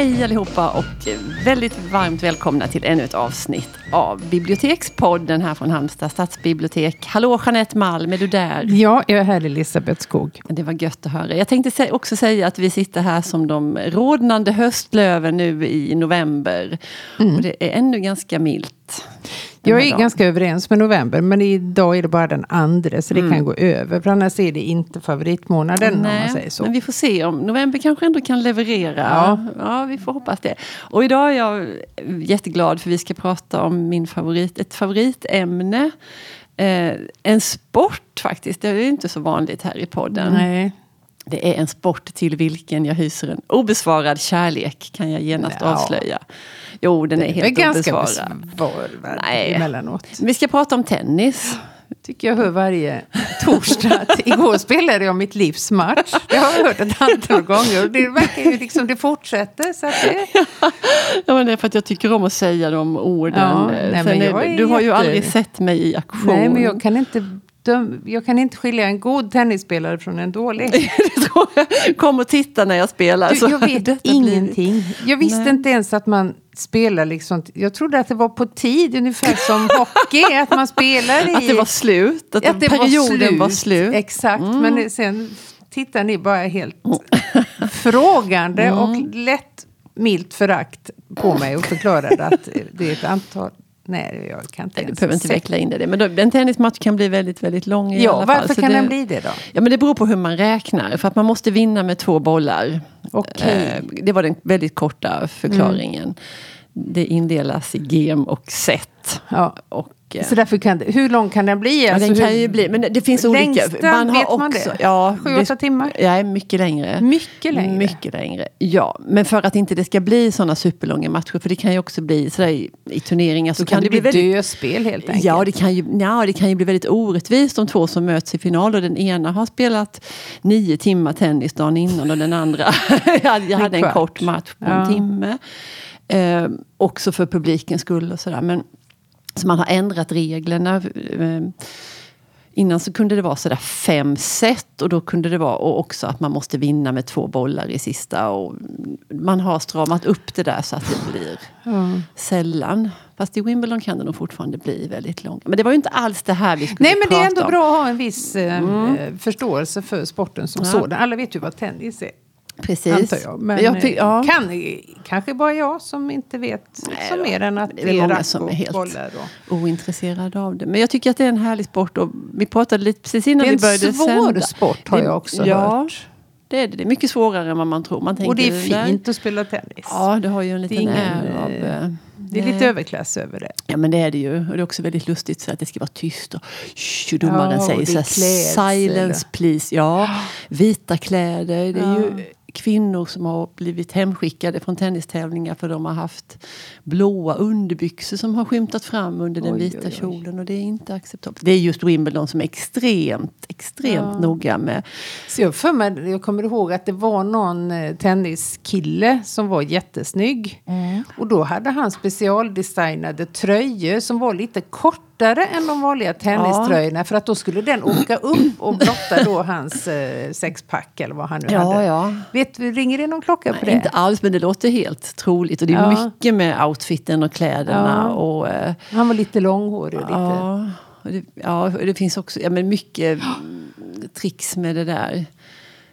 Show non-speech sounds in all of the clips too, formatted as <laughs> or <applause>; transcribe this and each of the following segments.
Hej allihopa och väldigt varmt välkomna till ännu ett avsnitt av Bibliotekspodden här från Halmstad stadsbibliotek. Hallå Jeanette Malm, är du där? Ja, jag är här Elisabeth Skog. Det var gött att höra. Jag tänkte också säga att vi sitter här som de rodnande höstlöven nu i november. Mm. Och det är ännu ganska milt. Jag är dagen. ganska överens med november, men idag är det bara den andra, så det mm. kan gå över. För annars är det inte favoritmånaden, Nej, om man säger så. Men vi får se om november kanske ändå kan leverera. Ja. ja, vi får hoppas det. Och idag är jag jätteglad, för vi ska prata om min favorit, ett favoritämne. Eh, en sport faktiskt, det är ju inte så vanligt här i podden. Nej. Det är en sport till vilken jag hyser en obesvarad kärlek, kan jag genast ja. avslöja. Jo, den är, är helt ganska obesvarad. Nej. emellanåt. Vi ska prata om tennis. tycker jag hör varje torsdag. <laughs> Igår spelade jag mitt livs match. Det har jag hört ett antal gånger. Det verkar ju liksom, det fortsätter. Så det... <laughs> ja, men det är för att jag tycker om att säga de orden. Ja, nej, är, du har ju aldrig sett mig i aktion. Nej, men jag kan inte döm, jag kan inte skilja en god tennisspelare från en dålig. <laughs> Kom och titta när jag spelar. Du, jag vet ingenting. Jag visste Nej. inte ens att man spelar liksom. Jag trodde att det var på tid, ungefär som <laughs> hockey. Att man spelar i... Att det var slut. Att, att det perioden var slut. Var slut. Exakt, mm. men sen tittar ni bara helt <laughs> frågande mm. och lätt milt förakt på mig och förklarade att det är ett antal Nej, jag kan inte Du behöver inte veckla in det. Men då, en tennismatch kan bli väldigt, väldigt lång i ja, alla fall. Varför så kan det, den bli det då? Ja, men det beror på hur man räknar. För att man måste vinna med två bollar. Okay. Eh, det var den väldigt korta förklaringen. Mm. Det indelas i gem och set. Ja. Och så därför kan det, hur lång kan den bli? Ja, alltså, den kan ju bli, men det finns olika. Man har vet också, man det? Ja, Sju, åtta timmar? Ja, mycket längre. Mycket längre? Mycket längre, ja. Men för att inte det ska bli sådana superlånga matcher, för det kan ju också bli sådär i, i turneringar. Så, så kan, kan det bli väldigt, dödspel helt enkelt? Ja det, kan ju, ja, det kan ju bli väldigt orättvist de två som möts i final och den ena har spelat nio timmar tennis dagen innan och den andra <laughs> jag hade en kort match på ja. en timme. Eh, också för publikens skull och sådär. Men, så man har ändrat reglerna. Eh, innan så kunde det vara sådär fem set och då kunde det vara och också att man måste vinna med två bollar i sista. Och man har stramat upp det där så att det blir mm. sällan. Fast i Wimbledon kan det nog fortfarande bli väldigt långt. Men det var ju inte alls det här vi skulle Nej, men prata det är ändå om. bra att ha en viss eh, mm. Förståelse för sporten som ja. sådan. Alla vet ju vad tennis är. Precis. Antar jag. Men jag fick, ja. kan, kanske bara jag som inte vet Nej, så mer än att det är många som är helt och... ointresserade av det. Men jag tycker att det är en härlig sport. Och vi pratade lite precis innan vi började sända. Det är en svår sport har jag också ja, hört. Det är, det. det är mycket svårare än vad man tror. Man och det är fint där. att spela tennis. Ja, det har ju en liten är av... Eh, det är lite överklass över det. Ja men det är det ju. Och det är också väldigt lustigt så att det ska vara tyst. Och, shh, domaren ja, säger så här, silence please. Ja, vita kläder. Det är ja. ju kvinnor som har blivit hemskickade från tennistävlingar för de har haft blåa underbyxor som har skymtat fram under den oj, vita oj, oj. kjolen och det är inte acceptabelt. Det är just Wimbledon som är extremt, extremt ja. noga med. Så jag, för mig, jag kommer ihåg att det var någon eh, tenniskille som var jättesnygg. Mm. Och då hade han specialdesignade tröjor som var lite kort kortare än de vanliga tenniströjorna. Ja. För att då skulle den åka upp och blotta då hans eh, sexpack eller vad han nu ja, hade. Ja. Vet, ringer det någon klocka på Nej, det? Inte alls, men det låter helt troligt. Och det är mycket med outfiten och kläderna. Och, eh, han var lite långhårig. Och ja, och det, ja, och det finns också ja, men mycket <gasps> tricks med det där.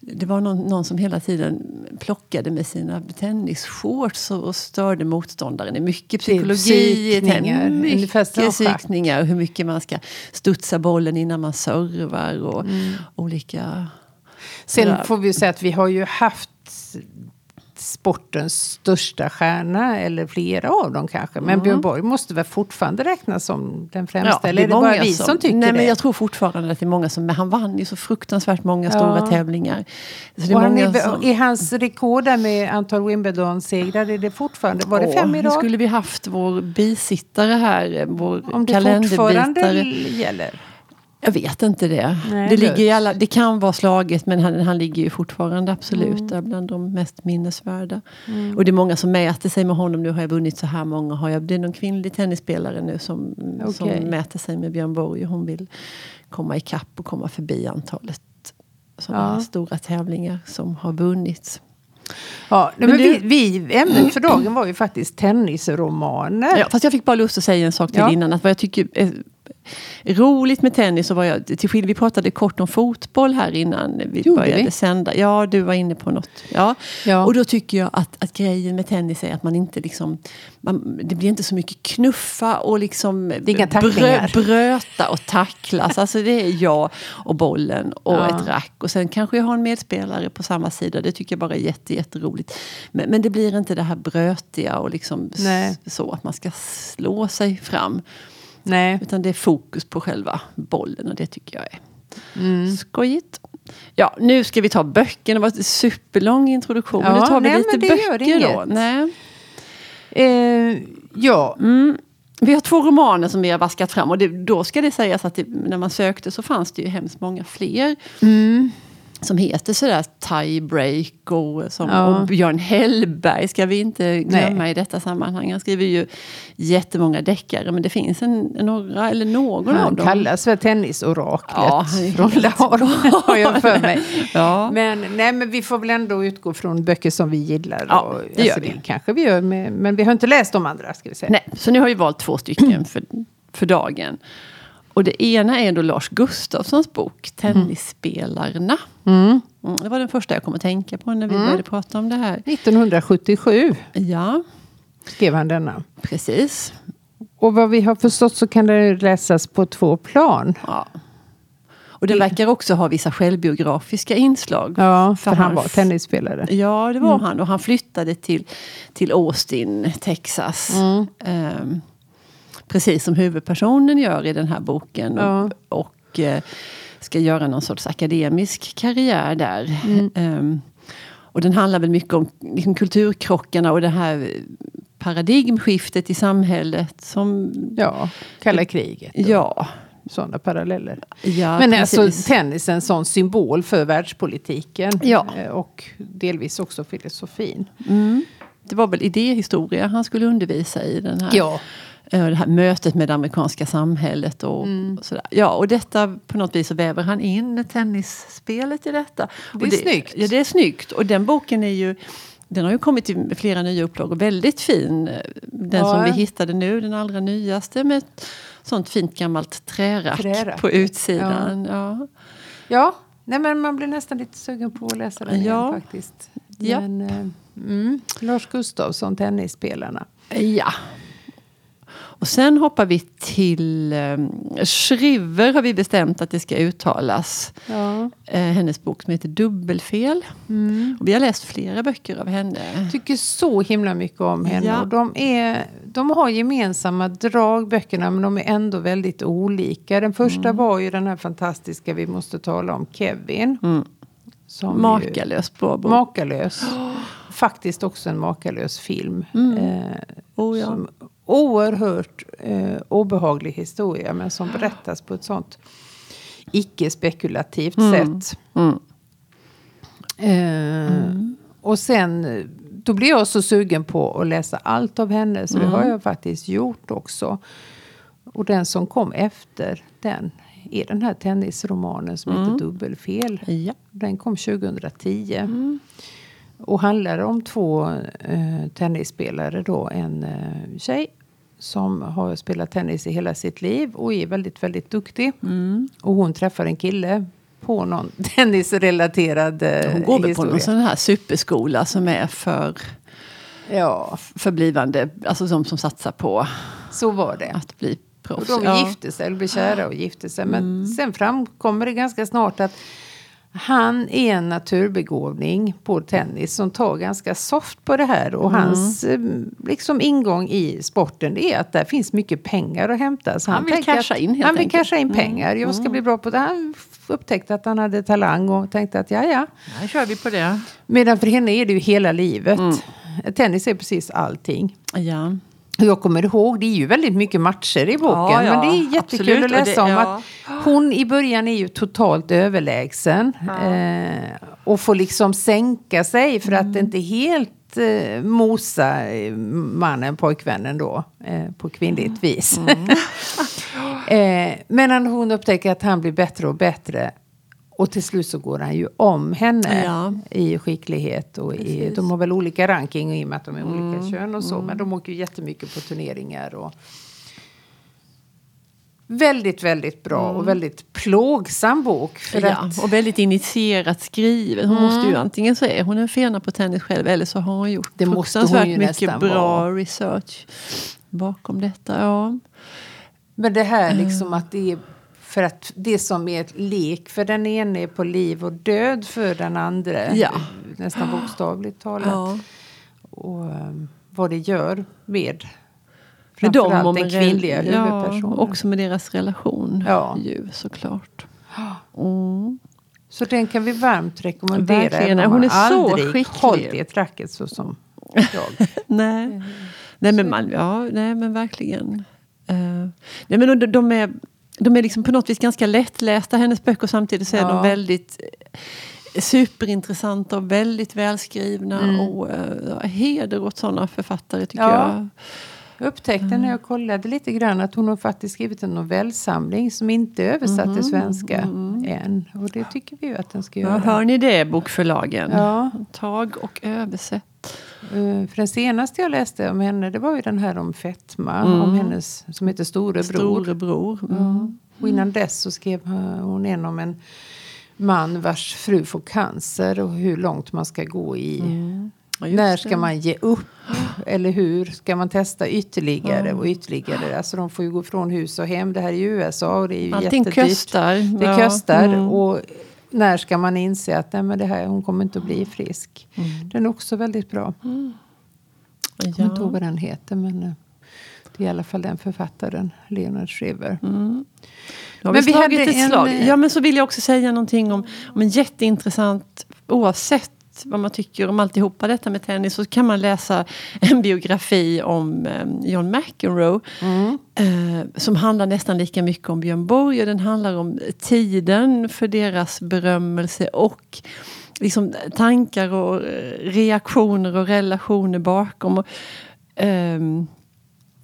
Det var någon, någon, som hela tiden plockade med sina tennisshorts och, och störde motståndaren. Det är mycket psykologi tennis. Mycket psykningar. Hur mycket man ska studsa bollen innan man servar. Och mm. olika... Sen sådär. får vi säga att vi har ju haft sportens största stjärna, eller flera av dem kanske. Men mm. Björn Borg måste väl fortfarande räknas som den främsta? Ja, eller är det bara vi som, som tycker nej, det? Men jag tror fortfarande att det är många som... Men han vann ju så fruktansvärt många ja. stora tävlingar. Så är, många är, som, är hans rekord där med antal Wimbledon-segrar, är det fortfarande... Var det fem idag? skulle vi haft vår bisittare här, vår Om det fortfarande gäller? Jag vet inte det. Nej, det, ligger i alla, det kan vara slaget men han, han ligger ju fortfarande absolut mm. där bland de mest minnesvärda. Mm. Och det är många som mäter sig med honom. Nu har jag vunnit så här många. Har jag, det är någon kvinnlig tennisspelare nu som, okay. som mäter sig med Björn Borg. Hon vill komma ikapp och komma förbi antalet sådana ja. stora tävlingar som har vunnits. Ja, men, men du, vi, vi, ämnet för dagen var ju faktiskt tennisromaner. Ja, fast jag fick bara lust att säga en sak till ja. innan. Att vad jag tycker roligt med tennis. Och var jag, till vi pratade kort om fotboll här innan vi Gjorde började vi? sända. Ja, du var inne på något. Ja. ja. Och då tycker jag att, att grejen med tennis är att man inte liksom... Man, det blir inte så mycket knuffa och liksom brö, bröta och tacklas. <laughs> alltså det är jag och bollen och ja. ett rack. Och sen kanske jag har en medspelare på samma sida. Det tycker jag bara är jätte, jätteroligt. Men, men det blir inte det här brötiga och liksom så att man ska slå sig fram. Nej. Utan det är fokus på själva bollen och det tycker jag är mm. skojigt. Ja, nu ska vi ta böckerna. Det var en superlång introduktion. Ja, men nu tar vi nej, lite böcker då. Nej. Eh, ja. Mm. Vi har två romaner som vi har vaskat fram och det, då ska det sägas att det, när man sökte så fanns det ju hemskt många fler. Mm som heter sådär Tiebreak och, som, ja. och Björn Hellberg ska vi inte glömma Nej. i detta sammanhang. Han skriver ju jättemånga deckare men det finns en, några eller någon han av dem. Han kallas för tennisoraklet ja, från Laholm <laughs> har jag för mig. ja. men, nej, men vi får väl ändå utgå från böcker som vi gillar. Ja, och, det gör alltså, vi. kanske vi gör med, men vi har inte läst de andra. Ska vi säga. Nej, så nu har vi valt två stycken för, för dagen. Och det ena är då Lars Gustafssons bok Tennisspelarna. Mm. Mm, det var den första jag kom att tänka på när vi mm. började prata om det här. 1977 ja. skrev han denna. Precis. Och vad vi har förstått så kan det läsas på två plan. Ja. Och den verkar också ha vissa självbiografiska inslag. Ja, för, för han, han var tennisspelare. Ja, det var mm. han. Och han flyttade till, till Austin, Texas. Mm. Um, Precis som huvudpersonen gör i den här boken. Ja. Och, och eh, ska göra någon sorts akademisk karriär där. Mm. Um, och den handlar väl mycket om liksom, kulturkrockarna och det här paradigmskiftet i samhället. Som, ja, kalla kriget. Ja. Sådana paralleller. Ja, Men alltså tennis är en sån symbol för världspolitiken. Ja. Eh, och delvis också filosofin. Mm. Det var väl idéhistoria han skulle undervisa i den här. Ja. Eh, det här mötet med det amerikanska samhället. Och, mm. och sådär. Ja, och detta på något vis så väver han in tennisspelet i detta. Det är det, snyggt. Ja, det är snyggt. Och den boken är ju den har ju kommit i flera nya upplagor. Väldigt fin. Den ja. som vi hittade nu, den allra nyaste med ett sånt fint gammalt trärack, trärack. på utsidan. Ja. ja. Ja, Nej, men man blir nästan lite sugen på att läsa den ja. igen faktiskt. Men, ja. mm, Lars Gustafsson, tennisspelarna. Ja, och sen hoppar vi till eh, Shriver har vi bestämt att det ska uttalas. Ja. Eh, hennes bok som heter Dubbelfel. Mm. Och vi har läst flera böcker av henne. Jag tycker så himla mycket om henne. Ja. Och de, är, de har gemensamma drag böckerna men de är ändå väldigt olika. Den första mm. var ju den här fantastiska vi måste tala om Kevin. Mm. Makalös bra bok. Makalös. Faktiskt också en makalös film. Mm. Eh, oh, ja. Som oerhört eh, obehaglig historia men som berättas på ett sånt icke-spekulativt mm. sätt. Mm. Eh, mm. Och sen, då blir jag så sugen på att läsa allt av henne så det har mm. jag faktiskt gjort också. Och den som kom efter den är den här tennisromanen som heter mm. Dubbelfel. Ja. Den kom 2010. Mm. Och handlar om två eh, tennisspelare då. En eh, tjej som har spelat tennis i hela sitt liv och är väldigt, väldigt duktig. Mm. Och hon träffar en kille på någon <laughs> tennisrelaterad eh, Hon går väl på någon sån här superskola som är för ja. för blivande, alltså de som satsar på Så var det. att bli proffs. Och de ja. gifte sig, eller blev kära och gifte sig. Men Mm. sen framkommer det ganska snart att han är en naturbegåvning på tennis som tar ganska soft på det här. Och Mm. hans eh, liksom, ingång i sporten det är att där finns mycket pengar att hämta. Så Han vill tänker casha in, helt Han vill casha in Mm. pengar. Jag ska bli bra på det. Han upptäckte att han hade talang och tänkte att ja, ja. Här kör vi på det. Medan för henne är det ju hela livet. Mm. Tennis är precis allting. Ja. Jag kommer ihåg, det är ju väldigt mycket matcher i boken. Ja, ja, men det är jättekul absolut. att läsa det- om ja. att hon i början är ju totalt överlägsen. Eh, och får liksom sänka sig för Mm. att inte helt eh, mosa eh, mannen, pojkvännen då. Eh, på kvinnligt vis. Mm. <laughs> eh, men när hon upptäcker att han blir bättre och bättre. Och till slut så går han ju om henne ja. i skicklighet. Och i, de har väl olika ranking i och med att de är mm. olika kön och så. Mm. Men de åker ju jättemycket på turneringar. Och, Väldigt, väldigt bra mm. och väldigt plågsam bok. För ja, att... Och väldigt initierat skriven. Hon mm. måste ju antingen så är hon en fena på tennis själv eller så har hon gjort det fruktansvärt mycket bra vara. research bakom detta. Ja. Men det här liksom att det är för att det som är ett lek för den ene är på liv och död för den andra. Ja. Nästan bokstavligt talat. Ja. Och um, vad det gör med med dem och med kvinnliga ja, Också med deras relation ja. ju såklart. Mm. Så den kan vi varmt rekommendera. Verkligen. Hon är så skicklig. hållit i ett racket så som jag. <laughs> nej. nej, men man, ja, nej men verkligen. Uh, nej, men de, de är, de är liksom på något vis ganska lättlästa, hennes böcker. Samtidigt så är ja. de väldigt eh, superintressanta och väldigt välskrivna. Mm. Och uh, heder åt sådana författare tycker ja. jag. Jag upptäckte mm. när jag kollade lite grann att hon har faktiskt skrivit en novellsamling som inte är översatt mm. till svenska mm. än. Och det tycker vi ju att den ska göra. Ja, hör ni det bokförlagen? Ja. Tag och översätt. Uh, för den senaste jag läste om henne det var ju den här om fetma. Mm. Om hennes, som heter Storebror. Storebror. Mm. Och innan dess så skrev hon en om en man vars fru får cancer och hur långt man ska gå i mm. Ja, När ska det. man ge upp? <gasps> Eller hur? Ska man testa ytterligare och ytterligare? Alltså de får ju gå från hus och hem. Det här är ju USA och det är ju Allting jättedyrt. Kostar. Det ja. kostar. Mm. Och när ska man inse att nej, men det här, hon kommer inte att bli frisk? Mm. Den är också väldigt bra. Mm. Jag kommer inte ihåg vad den heter. Men eh, det är i alla fall den författaren, Leonard Shriver. Mm. Då har men vi, vi slagit ett en... slag. Ja, men så vill jag också säga någonting om, om en jätteintressant, oavsett vad man tycker om alltihopa detta med tennis så kan man läsa en biografi om eh, John McEnroe. Mm. Eh, som handlar nästan lika mycket om Björn Borg och den handlar om tiden för deras berömmelse och liksom tankar och eh, reaktioner och relationer bakom. Och, um,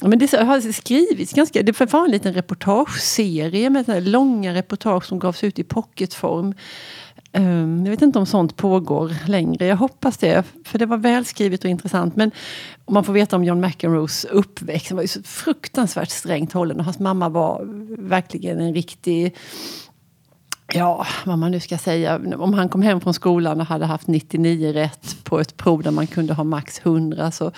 men det har skrivits ganska, det var en liten reportageserie med långa reportage som gavs ut i pocketform. Ehm, jag vet inte om sånt pågår längre. Jag hoppas det, för det var välskrivet och intressant. Men om man får veta om John McEnroes uppväxt. Han var ju så fruktansvärt strängt hållen och hans mamma var verkligen en riktig Ja, vad man nu ska säga. Om han kom hem från skolan och hade haft 99 rätt på ett prov där man kunde ha max 100 så,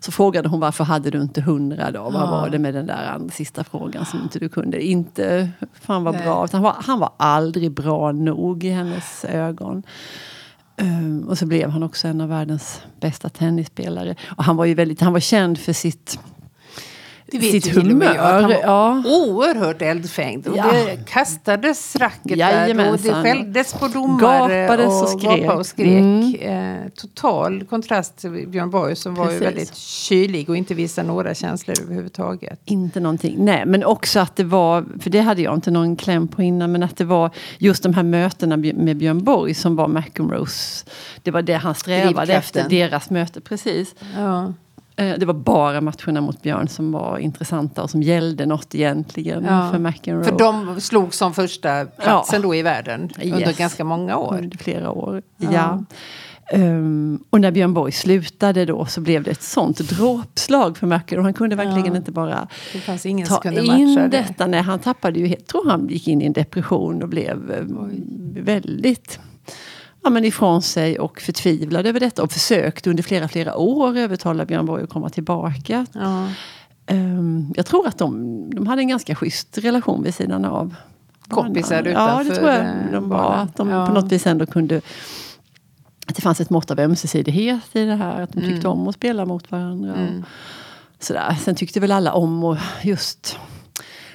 så frågade hon varför hade du inte 100 då? Ja. Vad var det med den där andra, sista frågan som inte du kunde? Inte fan vad bra. Han var, han var aldrig bra nog i hennes ögon. Um, och så blev han också en av världens bästa tennisspelare. Och han var ju väldigt, han var känd för sitt det vet sitt humör. Han var ja. oerhört eldfängd. Och ja. det kastades racketar och det skälldes på domare. Gapades och, och skrek. Och skrek. Mm. Eh, total kontrast till Björn Borg som Precis. var ju väldigt kylig och inte visade några känslor överhuvudtaget. Inte någonting. Nej, men också att det var, för det hade jag inte någon kläm på innan, men att det var just de här mötena med Björn Borg som var McEnroes. Det var det han strävade efter, deras möte. Precis. Ja. Eh, det var bara matcherna mot Björn som var intressanta och som gällde något egentligen ja. för McEnroe. För de slog som första platsen ja. då i världen under yes. ganska många år. Under flera år, ja. ja. Um, och när Björn Borg slutade då så blev det ett sånt dråpslag för McEnroe. Han kunde verkligen ja. inte bara ta in det. detta. Nej, han tappade ju helt, tror han gick in i en depression och blev Oj. väldigt ja, men ifrån sig och förtvivlade över detta och försökte under flera, flera år övertala Björn Borg att komma tillbaka. Ja. Um, jag tror att de, de hade en ganska schysst relation vid sidan av. Kompisar utanför? Ja, det tror jag de var. Att de ja. på något vis ändå kunde... Att det fanns ett mått av ömsesidighet i det här. Att de tyckte mm. om att spela mot varandra. Mm. sådär. Sen tyckte väl alla om att just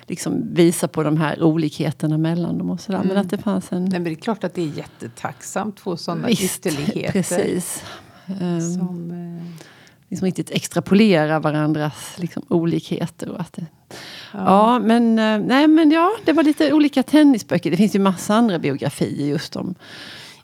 liksom visa på de här olikheterna mellan dem. och sådär. Mm. Men att det fanns en... Nej, men det är klart att det är jättetacksamt att få sådana Visst, ytterligheter. Precis. Som, um, liksom riktigt extrapolera varandras liksom, olikheter. Och att det, ja. ja. men, eh, nej, men ja, det var lite olika tennisböcker. Det finns ju massa andra biografier just om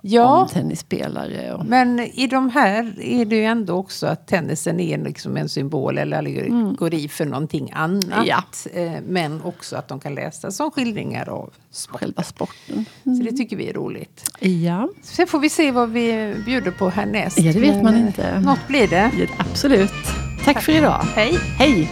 ja, om tennisspelare. Och... Men i de här är det ju ändå också att tennisen är liksom en symbol eller allegori mm. för någonting annat. Ja. Eh, men också att de kan läsa som skildringar av sport. själva sporten. Mm. Så det tycker vi är roligt. Ja. Sen får vi se vad vi bjuder på härnäst. Ja, det vet man inte. Något blir det. Ja, absolut. Tack, Tack för idag. Hej. Hej.